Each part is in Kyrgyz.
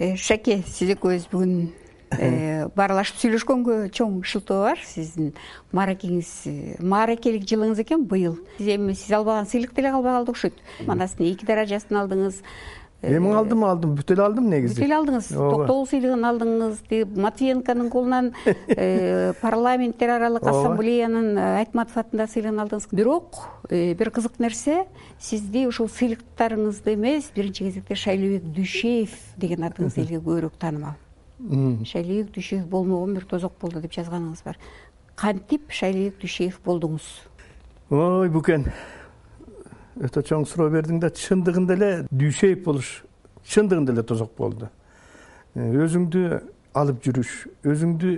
э, шаке сиз экөөбүз бүгүн э, баарлашып сүйлөшкөнгө чоң шылтоо бар. Сиздин мааракеңиз мааракелик жылыңыз экен быйыл. Сиз эми сиз албаган сыйлык деле калбай калды окшойт манастын эки даражасын алдыңыз эми алдым алдым. Бүт эле алдым негизи. Бүт эле алдыңыз токтогул сыйлыгын алдыңыз тиги матвиенконун колунан э, парламенттер аралык ассамблеянын э, айтматов атындагы сыйлыгын алдыңыз. Бирок э, бир кызык нерсе сизди ушул сыйлыктарыңызды эмес биринчи кезекте шайлообек дүйшеев деген атыңыз элге көбүрөөк таанымал. Шайлообек дүйшеев болмогон бир тозок болду деп жазганыңыз бар. Кантип шайлообек дүйшеев болдуңуз? Ой букен өтө чоң суроо бердиң да чындыгында эле дүйшейип болуш чындыгында эле тозок болду. Э, өзүңдү алып жүрүш өзүңдү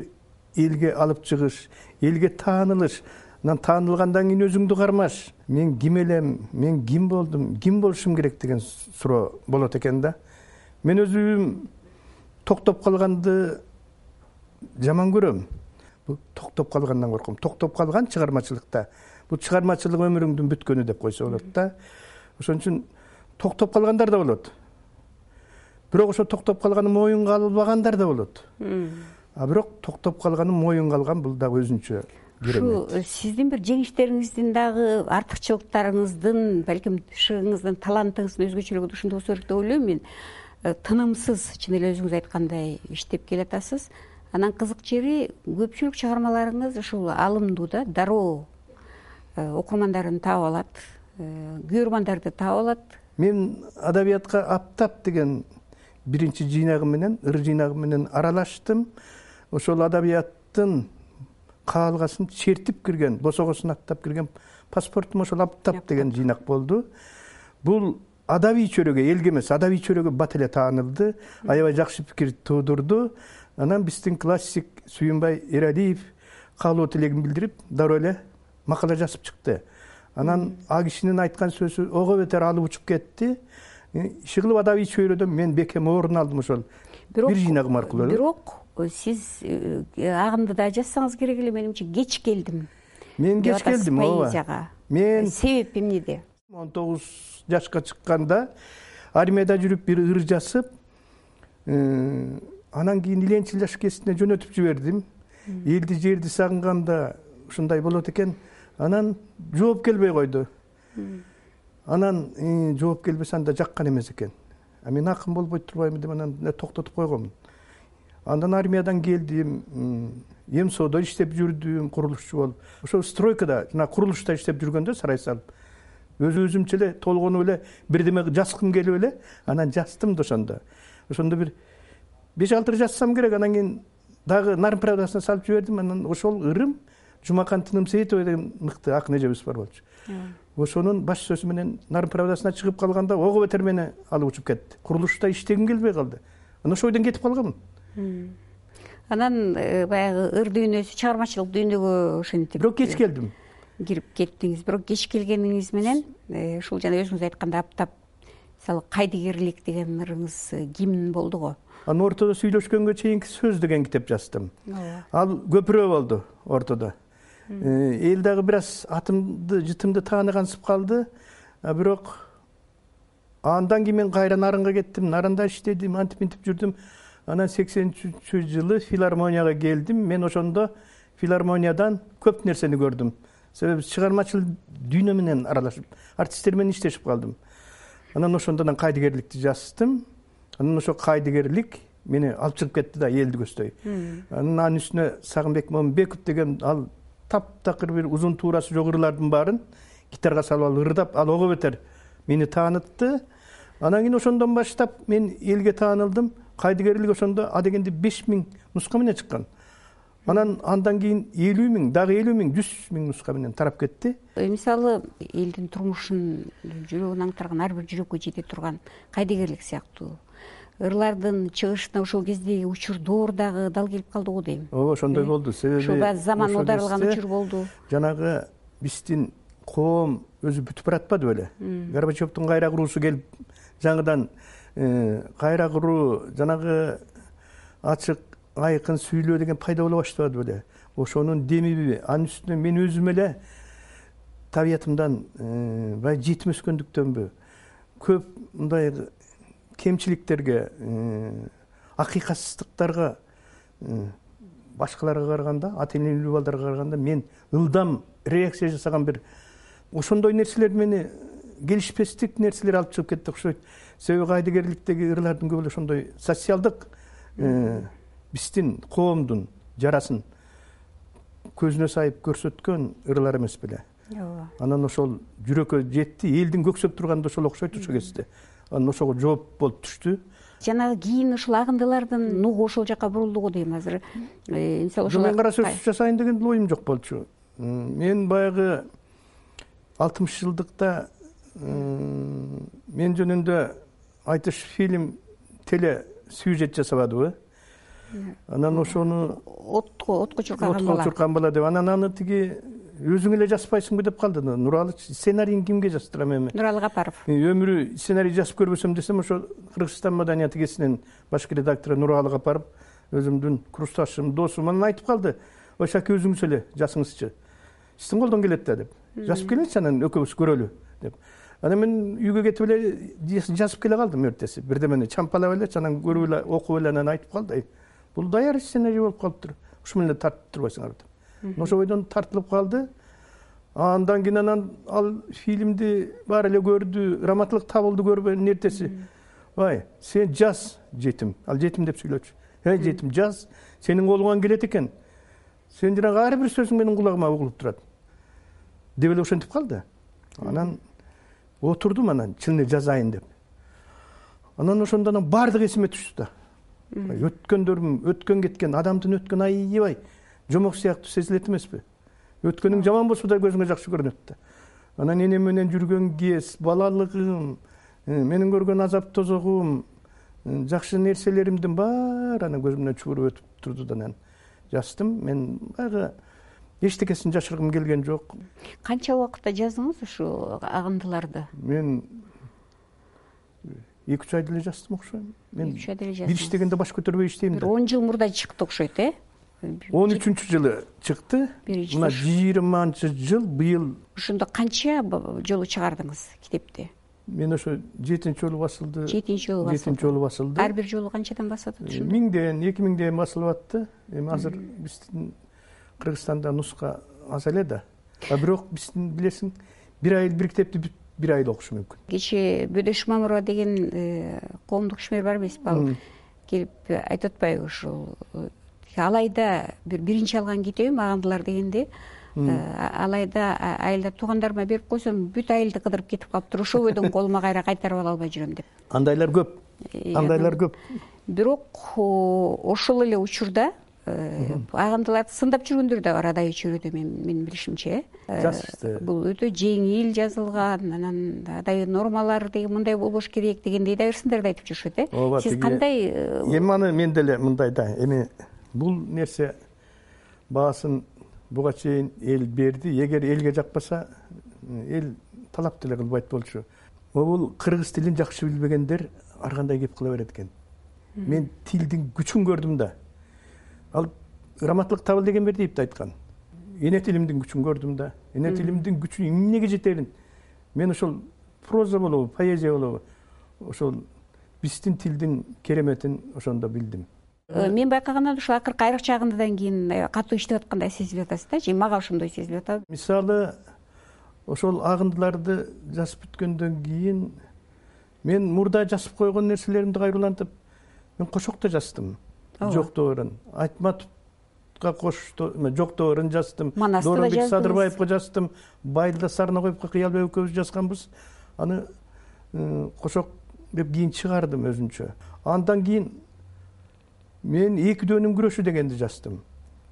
элге алып чыгыш элге таанылыш. Анан таанылгандан кийин өзүңдү кармаш. Мен ким элем мен ким болдум ким болушум керек деген суроо болот экен да. Мен өзүм токтоп калганды жаман көрөм. Токтоп калгандан корком. Токтоп калган чыгармачылыкта бул чыгармачылык өмүрүңдүн бүткөнү деп койсо болот да. Ошон үчүн токтоп калгандар да болот. Бирок ошо токтоп калганы моюнга албагандар да болот. А бирок токтоп калганы моюнга алган бул дагы өзүнчө ушул э, сиздин бир жеңиштериңиздин дагы артыкчылыктарыңыздын балким шыгыңыздын талантыңыздын өзгөчөлүгү ушунда болсо керек деп ойлойм мен. Э, тынымсыз чын эле өзүңүз айткандай иштеп келатасыз. Анан кызык жери көпчүлүк чыгармаларыңыз ушул алымдуу да дароо окурмандарын таап алат. Э, күйөрмандарды таап алат. Мен адабиятка аптап деген биринчи жыйнагым менен ыр жыйнагым менен аралаштым. Ошол адабияттын каалгасын чертип кирген босогосун аттап кирген паспортум ошол аптап деген жыйнак болду. Бул адабий чөйрөгө элге эмес адабий чөйрөгө бат эле таанылды. Аябай жакшы пикир туудурду анан биздин классик сүйүнбай эралиев каалоо тилегин билдирип дароо эле макала жазып чыкты. Анан а кишинин айткан сөзү ого бетер алып учуп кетти. Иши кылып адабий чөйрөдөн мен бекем орун алдым ошол бир жыйнагым аркылуу. бирок э, сиз э, агынды да жазсаңыз керек эле менимче кеч келдим. Мен кеч келдим ооба. поэзияга. Мен себеп эмнеде он тогуз жашка чыкканда армияда жүрүп бир ыр жазып э, анан кийин иленчил жаш кезинде жөнөтүп жибердим. Элди жерди сагынганда ушундай болот экен анан жооп келбей койду. Анан «Э, жооп келбесе анда жаккан эмес экен. А мен акын болбой турбаймынбы деп анан токтотуп койгонмун андан армиядан келдим эм соодо иштеп жүрдүм курулушчу болуп. Ошо стройкада жанагы курулушта иштеп жүргөндө сарай салып өз өзүмчө эле толгонуп эле бирдеме жазгым келип эле анан жаздым да ошондо ошондо бир беш алты ыр жазсам керек анан кийин дагы нарын правдасына салып жибердим анан ошол ырым жумакан тынымсейитова деген мыкты акын эжебиз бар болчу. Ошонун баш сөзү менен нарын правдасына чыгып калганда ого бетер мени алып учуп кетти. Курулушта иштегим келбей калды. Анан ошол бойдон кетип калганмын анан э, баягы ыр дүйнөсү чыгармачылык дүйнөгө ошентип бирок кеч келдим. кирип кеттиңиз. Бирок кеч келгениңиз менен э, ушул жана өзүңүз айткандай аптап мисалы кайдыгерлик деген ырыңыз э, гимн болду го. Анан ортодо сүйлөшкөнгө чейинки сөз деген китеп жаздым. Ал көпүрө болду ортодо эл дагы бир аз атымды жытымды тааныгансып калды. Бирок андан кийин мен кайра нарынга кеттим нарында иштедим антип мынтип жүрдүм. Анан сексен үчүнчү жылы филармонияга келдим. Мен ошондо филармониядан көп нерсени көрдүм. Себеби чыгармачыл дүйнө менен аралашып артисттер менен иштешип калдым. Анан ошондо кайдыгерликти жаздым. Анан ошол кайдыгерлик мени алып чыгып кетти да элди көздөй анан анын үстүнө сагынбек момунбеков деген ал таптакыр бир узун туурасы жок ырлардын баарын гитарга салып алып ырдап ал ого бетер. Мени таанытты. Анан кийин ошондон баштап мен элге таанылдым. Кайдыгерлик ошондо адегенде беш миң нуска менен чыккан. Анан андан кийин элүү миң дагы элүү миң жүз миң нуска менен тарап кетти. Э, мисалы элдин турмушун жүрөгүн аңтарган ар бир жүрөккө жете турган кайдыгерлик сыяктуу ырлардын чыгышына ошол кездеги учурдоор дагы дал келип калды го дейм. Ооба ошондой болду. Себеби ушул баягы заман оодарылган учур болду. жанагы биздин коом өзү бүтүп баратпады беле горбачевдун кайра куруусу келип жаңыдан э, кайра куруу жанагы ачык айкын сүйлөө деген пайда боло баштабады беле ошонун демиби анын үстүнө мен өзүм эле табиятымдан э, баягы жетим өскөндүктөнбү. Көп мындай кемчиликтерге акыйкатсыздыктарга башкаларга караганда ата энелүү балдарга караганда мен ылдам реакция жасаган бир ошондой нерселер мени келишпестик нерселер алып чыгып кетти окшойт. Себеби кайдыгерликтеги ырлардын көбү эле ошондой социалдык биздин коомдун жарасын көзүнө сайып көрсөткөн ырлар эмес беле. Ооба. Анан ошол жүрөккө жетти элдин көксөп турганы да ошол окшойт ошол кезде анан ошого жооп болуп түштү. Жанагы кийин ушул агындылардын нугу ошол жака бурулду го дейм азыр. Э, мисалы жок мен кара сөз жасайын деген оюм жок болчу. Мен баягы алтымыш жылдыкта мен жөнүндө айтыш фильм теле сюжет жасабадыбы. Анан ошону отко отко чуркаган бала. отко чуркан бала деп. Анан аны тиги өзүң эле жазбайсыңбы деп калды. Нуралы сценарийин кимге жаздырам эми нуралы капаров. Өмүрү сценарий жазып көрбөсөм десем ошо кыргызстан маданияты гезитинин башкы редактору нуралы капаров өзүмдүн курсташым досум анан айтып калды. Ой шаке өзүңүз эле жазыңызчы сиздин колдон келет да деп. Жазып келеңичи анан экөөбүз көрөлү деп. Анан мен үйгө кетип эле жазып келе калдым эртеси. Бирдемени чампалап элечи анан көрүп эле окуп эле анан айтып калды. Бул даяр сценарий болуп калыптыр. Ушу менен эле тартып турбайсыңарбы деп ошол бойдон тартылып калды. Андан кийин анан ал фильмди баары эле көрдү раматылык табылды көрбөнүн эртеси ай сен жаз жетим. Ал жетим деп сүйлөчү эй жетим жаз сенин колуңан келет экен. Сен жанагы ар бир сөзүң менин кулагыма угулуп турат. Деп эле ошентип калды. Анан отурдум анан чын эле жазайын деп. Анан ошондо анан баардыгы эсиме түштү да. Өткөндөрүм өткөн кеткен адамдын өткөнү аябай жомок сыяктуу сезилет эмеспи өткөнүң жаман болсо да көзүңө жакшы көрүнөт да анан энем менен жүргөн кез балалыгым менин көргөн азап тозогум жакшы нерселеримдин баары анан көзүмдөн чуурап өтүп турду да анан жаздым мен баягы эчтекесин жашыргым келген жок канча убакытта жаздыңыз ушу агындыларды мен эки үч айда эле жаздым окшойм. Мен эки үч айда эле жаздыңыз. бир иштегенде баш көтөрбөй иштейм да. Бир он жыл мурда чыкты окшойт э он үчүнчү жылы чыкты. Мына жыйырманчы жыл быйыл ошондо канча жолу чыгардыңыз китепти? мен ошо жетинчи жолу басылды. Жетинчи жолу басылды. жетинчи жолу басылды. Ар бир жолу канчадан басып атат ошондо миңден эки миңден басылып атты. Эми азыр биздин кыргызстанда нуска аз эле да. А бирок биздин билесиң бир ай бир китепти бир айда окушу мүмкүн. Кечээ бөдөш мамырова деген э, коомдук ишмер бар эмеспи ал келип айтып атпайбы ушул э, ал айда бир биринчи алган китебим агандылар дегенди э, ал айда айылда туугандарыма берип койсом бүт айылды кыдырып кетип калыптыр ошол бойдон колума кайра кайтарып ала албай жүрөм деп. Андайлар көп. Андайлар көп. бирок ошол эле учурда Э, агындыларды сындап жүргөндөр да бар адай чөйрөдө менин билишимче. Э бул өтө жеңил жазылган анан адай нормалар деген мындай болбош керек дегендей дагы бир сындарды айтып жүрүшөт э. Ооба сиз кандай э, эми аны мен деле мындай да эми бул нерсе баасын буга чейин эл берди. Эгер элге жакпаса эл талап деле кылбайт болчу. Могул кыргыз тилин жакшы билбегендер ар кандай кеп кыла берет экен? Мен тилдин күчүн көрдүм да. Ал грамоталык табыл деген бердиевди айткан. Эне тилимдин күчүн көрдүм да. Эне тилимдин күчү эмнеге жетерин? Мен ошол проза болобу поэзия болобу ошол биздин тилдин кереметин ошондо билдим мен байкагандан ушул акыркы айрыкча агындыдан кийин э, катуу иштеп аткандай сезилип атасыз да же мага ошондой сезилип атат. Мисалы ошол агындыларды жазып бүткөндөн кийин мен мурда жазып койгон нерселеримди кайрылантып мен кошок да жаздым жоктоорун айтматовго кошту жоктоорун жаздым манасты да дооронбек садырбаевго жаздым байылда сарногоевго кыялбек экөөбүз жазганбыз. Аны э, кошок деп кийин чыгардым өзүнчө. Андан кийин мен эки дөөнүн күрөшү дегенди жаздым.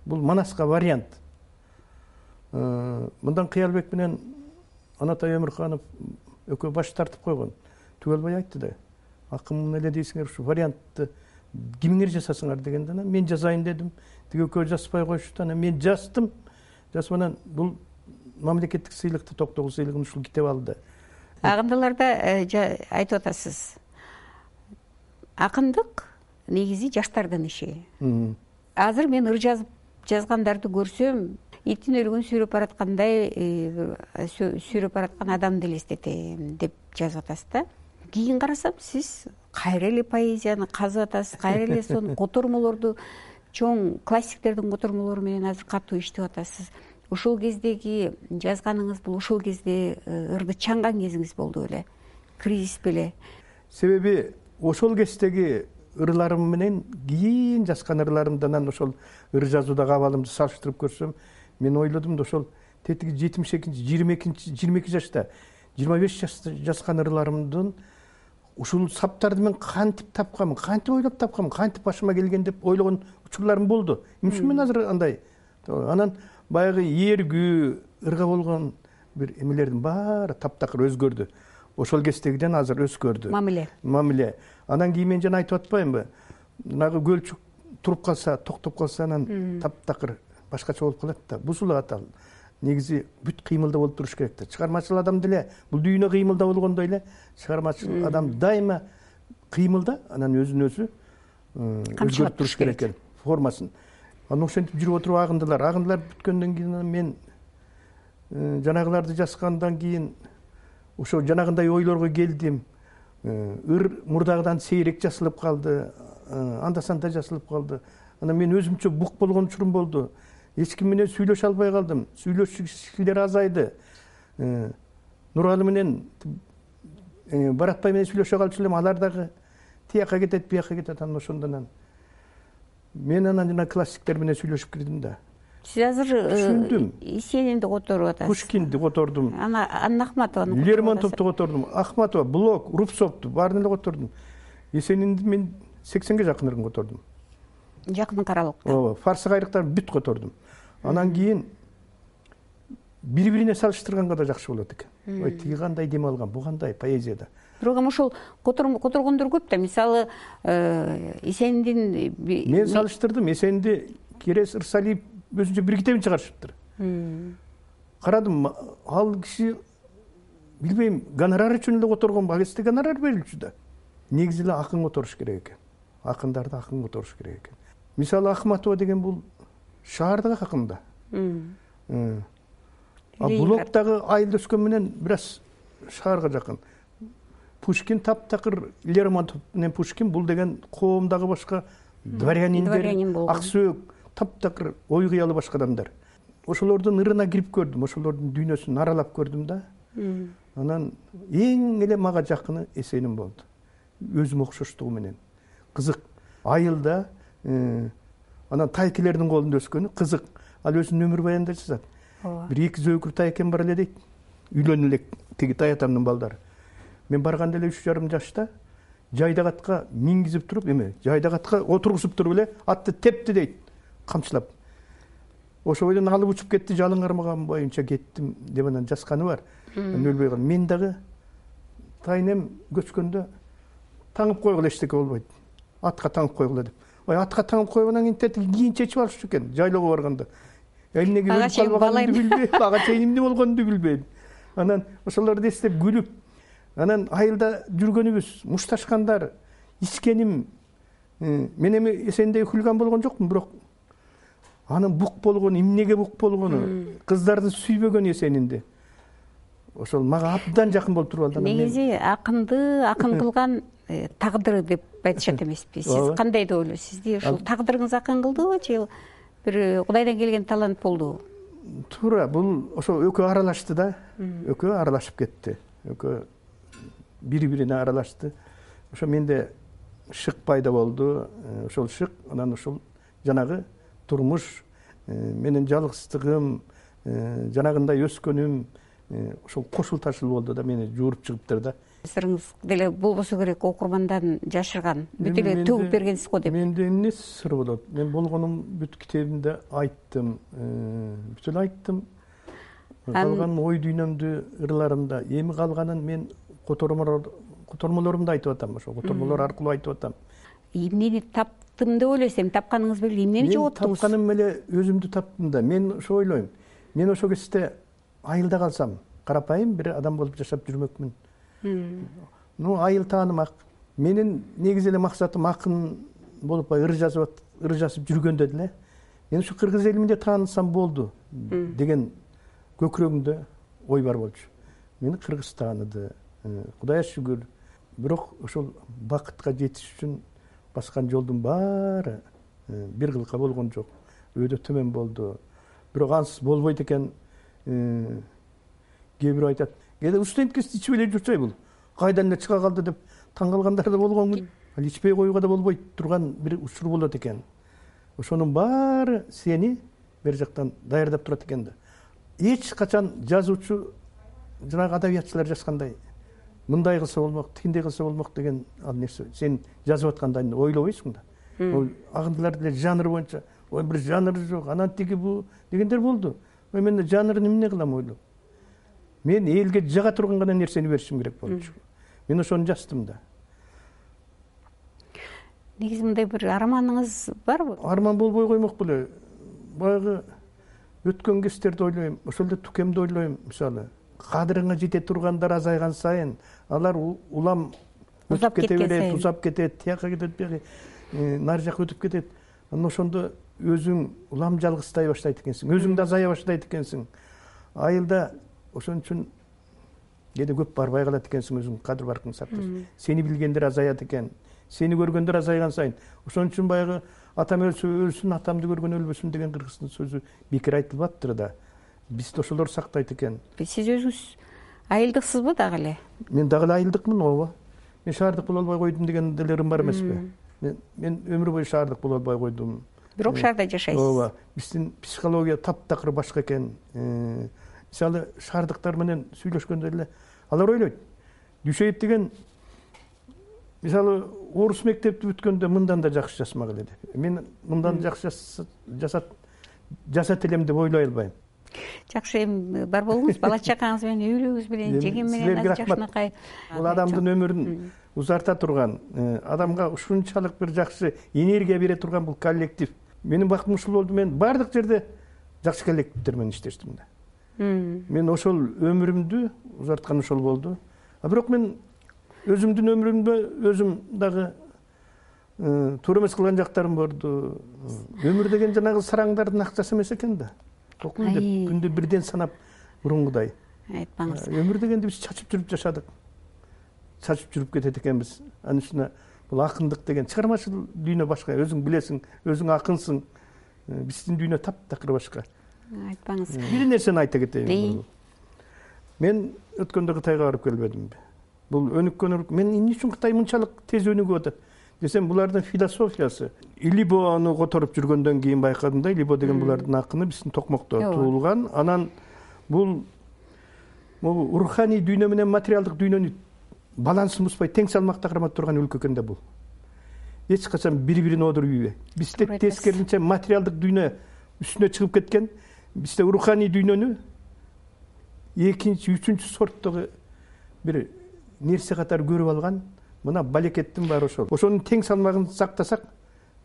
Бул манаска вариант. Э, мындан кыялбек менен анатай өмүрханов экөө баш тартып койгон. Түгө албай айтты да акын эле дейсиңер ушу вариантты кимиңер жасасыңар дегенде анан мен жазайын дедим. Тиги экөө жазбай коюшту анан мен жаздым. Жазып анан бул мамлекеттик сыйлыкты токтогул сыйлыгын ушул китеп алды. Агындыларда э, айтып атасыз. Акындык негизи жаштардын иши. Азыр мен ыр жазып жазгандарды көрсөм иттин өлүгүн сүйрөп бараткандай э, сүйрөп бараткан адамды элестетем деп жазып атасыз да. Кийин карасам сиз кайра эле поэзияны казып атасыз кайра эле сонун котормолорду чоң классиктердин котормолору менен азыр катуу иштеп атасыз. Ошол кездеги жазганыңыз бул ошол кезде э, ырды чаңган кезиңиз болду беле кризис беле. Себеби ошол кездеги ырларым менен кийин жазган ырларымды анан ошол ыр жазуудагы абалымды салыштырып көрсөм мен ойлодум да ошол тетиги жетимиш экинчи жыйырма экинчи жыйырма эки жашта жыйырма беш жашта жазган ырларымдын ушул саптарды мен кантип тапканмын кантип ойлоп тапканмын кантип башыма келген деп ойлогон учурларым болду. Эмне үчүн мен азыр андай анан баягы ээргүү ырга болгон бир эмелердин баары таптакыр өзгөрдү ошол кездегиден азыр өзгөрдү. Мамиле. Мамиле. Анан кийин мен жана айтып атпаймынбы нагы көлчүк туруп калса токтоп калса анан таптакыр башкача болуп калат да. Бузулат ал негизи бүт кыймылда болуп туруш керек да. Чыгармачыл адам деле бул дүйнө кыймылда болгондой эле чыгармачыл адам дайыма кыймылда анан өзүн өзү өзгөртүп туруш керек экен формасын. Анан ошентип жүрүп отуруп агындылар. Агындылар бүткөндөн кийин анан мен жанагыларды жазгандан кийин ошо жанагындай ойлорго келдим. Э, ыр мурдагыдан сейрек жазылып калды э, анда санда жазылып калды. Анан мен өзүмчө бук болгон учурум болду. Эч ким менен сүйлөшө албай калдым. Сүйлөшчү кишилер азайды нуралы менен баратбай менен сүйлөшө калчу элем алар дагы тияка кетет бияка кетет анан ошондон мен анан жана классиктер менен сүйлөшүп кирдим да сиз азыр э, түшүндүм. Есенинди которуп атасыз. Пушкинди котордум. Анан ахматованы лермонтовду котордум. Ахматова блок рубцовду баарын эле котордум. Есенинди мен сексенге жакын ырын котордум. Жакын аралыкта ооба фарсы кайрыктарын бүт котордум. Анан кийин бири бирине салыштырганга да жакшы болот экен. Ой тиги кандай дем алган бу кандай поэзияда. Бирок эми ошол которгондор көп да. Мисалы э, есениндин мен салыштырдым. Есенинди керес ырсалиев өзүнчө бир китебин чыгарышыптыр. Карадым ал киши билбейм гонорар үчүн эле которгонбу ал гонорар берилчү да. Негизи эле акын которуш керек экен. Акындарды акын которуш керек экен. Мисалы ахматова деген бул шаардык акын да а блок дагы айылда өскөн менен бир аз шаарга жакын. Пушкин таптакыр лермонтов менен пушкин бул деген коомдогу башка дворяниндер дворянин болгон ак сөөк таптакыр ой кыялы башка адамдар. Ошолордун ырына кирип көрдүм ошолордун дүйнөсүн аралап көрдүм да. Анан эң эле мага жакыны эсеним болду. Өзүмө окшоштугу менен. Кызык айылда э, анан тайкелердин колунда өскөнү кызык. Ал өзүнүн өмүр баянында жазат ооба. Бир эки зөөкүр тайкем бар эле дейт. Үйлөнүп элек. Тиги таятамдын балдары. Мен барганда эле үч жарым жашта жайдак атка мингизип туруп эме жайдак атка отургузуп туруп эле атты тепти дейт камчылап. Ошол бойдон алып учуп кетти жалын кармаган боюнча кеттим деп анан жазганы бар. Өлбөй калдым мен дагы тайнем көчкөндө таңып койгула эчтеке болбойт. Атка таңып койгула деп. Ой атка таңып койгондон кийин тетиги кийин чечип алышчу экен жайлоого барганда. Эмнеге өлүп калбаганымды билбейм ага чейин эмне болгонун билбейм анан ошолорду эстеп күлүп анан айылда жүргөнүбүз мушташкандар ичкеним мен эми эсендей хулиган болгон жокмун бирок анын бук болгону эмнеге бук болгону кыздарды сүйбөгөн эсенинди ошол мага абдан жакын болуп туруп алды негизи акынды акын кылган э, тагдыры деп айтышат эмеспи сиз кандай деп ойлойсуз? Сизди ушул тагдырыңыз акын кылдыбы же бир э, кудайдан келген талант болдубу туура бул ошо экөө аралашты да. Экөө аралашып кетти. Экөө бири бирине аралашты. Ошо менде шык пайда болду. Э, ошол шык анан ушул жанагы турмуш э, менин жалгыздыгым э, жанагындай өскөнүм ошол кошул ташыл болду да мени жууруп чыгыптыр да. Сырыңыз деле болбосо керек окурмандан жашырган. Бүт эле төгүп бергенсиз го деп. менде эмне сыр болот? Мен болгонум бүт китебимде айттым бүт эле айттым. Калган ой дүйнөмдү ырларымда эми калганын мен котормолорумда айтып атам ошол котормолор аркылуу айтып атам. Эмнени таптым деп ойлойсуз эми тапканыңыз менен эмнени жоготтуңуз тапканым эле өзүмдү таптым да. Мен ошо ойлойм. Мен ошол кезде айылда калсам карапайым бир адам болуп жашап жүрмөкмүн. Ну айыл таанымак. Менин негизи эле максатым акын болуп баягы ыр жазып ыр жазып жүргөндө деле мен ушу кыргыз элимде таанылсам болду деген көкүрөгүмдө ой бар болчу. Мени кыргыз тааныды. Кудайга шүгүр бирок ошол бакытка жетиш үчүн баскан жолдун баары э, бир кылка болгон жок. Өйдө төмөн болду. Бирок ансыз болбойт экен э, кээ бирөө айтат кээде студенткасы ичип эле жүрчү бул кайдан эле чыга калды деп таң калгандар да болгон ал ичпей коюуга да болбой турган бир учур болот экен ошонун баары сени бери жактан даярдап турат экен да. Эч качан жазуучу жанагы адабиятчылар жазгандай мындай кылса болмок тигиндей кылса болмок деген ал нерсе. Сен жазып атканда ойлобойсуң да. Ол агындылар деле жанр боюнча ой бир жанры жок анан тиги бу дегендер болду. Ой мен жанрын эмне кылам? ойлоп мен элге жага турган гана нерсени беришим керек болчу мен ошону жаздым да. Негизи мындай бир арманыңыз барбы арман болбой коймок беле. Баягы өткөн кездерди ойлойм ошол эле тукемди ойлойм. Мисалы кадырыңа жете тургандар азайган сайын алар улам өтүп кете берет узап кетет тияка кетет бияка э, нары жака өтүп кетет. Анан ошондо өзүң улам жалгыздай баштайт экенсиң өзүң да азая баштайт экенсиң. Айылда ошон үчүн кээде көп барбай калат экенсиң өзүң кадыр баркың сактап сени билгендер азаят экен сени көргөндөр азайган сайын. Ошон үчүн баягы атам өлсө өлсүн атамды көргөн өлбөсүн деген кыргыздын сөзү бекер айтылбаптыр да. Бизди ошолор сактайт экен. Сиз өзүңүз айылдыксызбы дагы эле? Мен дагы эле айылдыкмын ооба. Мен шаардык боло албай койдум деген деле бар эмеспи. Мен өмүр бою шаардык боло албай койдум. Бирок шаарда жашайсыз. ооба биздин психология таптакыр башка экен. Э, мисалы шаардыктар менен сүйлөшкөндө эле алар ойлойт. Дүйшеев деген мисалы орус мектепти бүткөндө мындан да жакшы жазмак эле деп. Мен мындан жакшы жасат жасат элем деп ойлой албайм жакшы эми бар болуңуз. Бала чакаңыз менен үй менен жеңем менен силерге рахмат. бул адамдын өмүрүн узарта турган э, адамга ушунчалык бир жакшы энергия бере турган бул коллектив. Менин бактым ушул болду. Мен баардык жерде жакшы коллективдер менен иштештим да. Мен ошол өмүрүмдү узарткан ошол болду. А бирок мен өзүмдүн өмүрүмдө өзүм дагы э, туура эмес кылган жактарым болду. Өмүр деген жанагы сараңдардын акчасы эмес экен да деп күндү бирден санап мурунгудай айтпаңыз. Өмүр дегенди биз чачып жүрүп жашадык. Чачып жүрүп кетет экенбиз. Анын үстүнө бул акындык деген чыгармачыл дүйнө башка өзүң билесиң өзүң акынсың. Э, биздин дүйнө таптакыр башка. Айтпаңыз. Бир нерсени айта кетейин мен өткөндө кытайга барып келбедимби. Бул өнүккөн мен эмне үчүн кытай мынчалык тез өнүгүп атат десем булардын философиясы. Илибону которуп жүргөндөн кийин байкадым да илибо деген булардын акыны биздин токмокто туулган. Анан бул могу руханий дүйнө менен материалдык дүйнөнү балансын бузбай тең салмакта кармап турган өлкө экен да бул. Эч качан бири бирин оодуруп ийбей бизде тескерисинче материалдык дүйнө үстүнө чыгып кеткен бизде руханий дүйнөнү экинчи үчүнчү сорттогу бир нерсе катары көрүп алган мына балекеттин баары ошол. Ошонун тең салмагын сактасак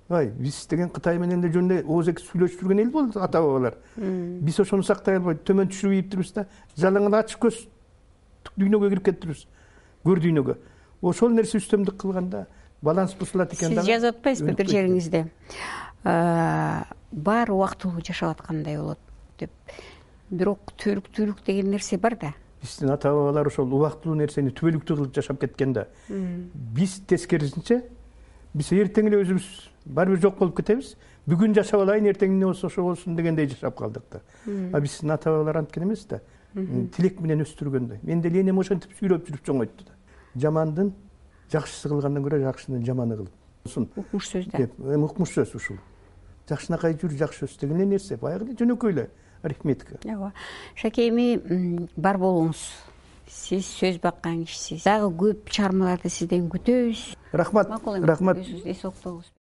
ай биз деген кытай менен эле жөн эле ооз эки сүйлөшүп жүргөн эл болду ата бабалар биз ошону сактай албай төмөн түшүрүп ийиптирбиз да жалаңан ачык көз дүйнөгө кирип кетиптирбиз көр дүйнөгө. Ошол нерсе үстөмдүк кылганда баланс бузулат экен сиз жазып атпайсызбы бир жериңизде баары убактылуу жашап аткандай болот деп. Бирок түбөлүктүүлүк деген нерсе бар да биздин ата бабалар ошол убактылуу нерсени түбөлүктүү кылып жашап кеткен да. Биз тескерисинче биз эртең эле өзүбүз баары бир жок болуп кетебиз. Бүгүн жашап алайын эртең эмне болсо ошо болсун дегендей жашап калдык да. А биздин ата бабалар анткен эмес да. Тилек менен өстүргөндөй мен деле энем ошентип сүйрөп жүрүп чоңойту да. Жамандын жакшысы кылгандан көрө жакшынын жаманы кыл укмуш сөз да. Эми укмуш сөз ушул. Жакшынакай жүр жакшы өс деген эле нерсе. Баягы эле жөнөкөй эле арифметика. Ооба. Шаке эми бар болуңуз. Сиз сөз баккан кишисиз. Дагы көп чыгармаларды сизден күтөбүз. Рахмат. Макул рахмат. өзүңүз эс коюңуз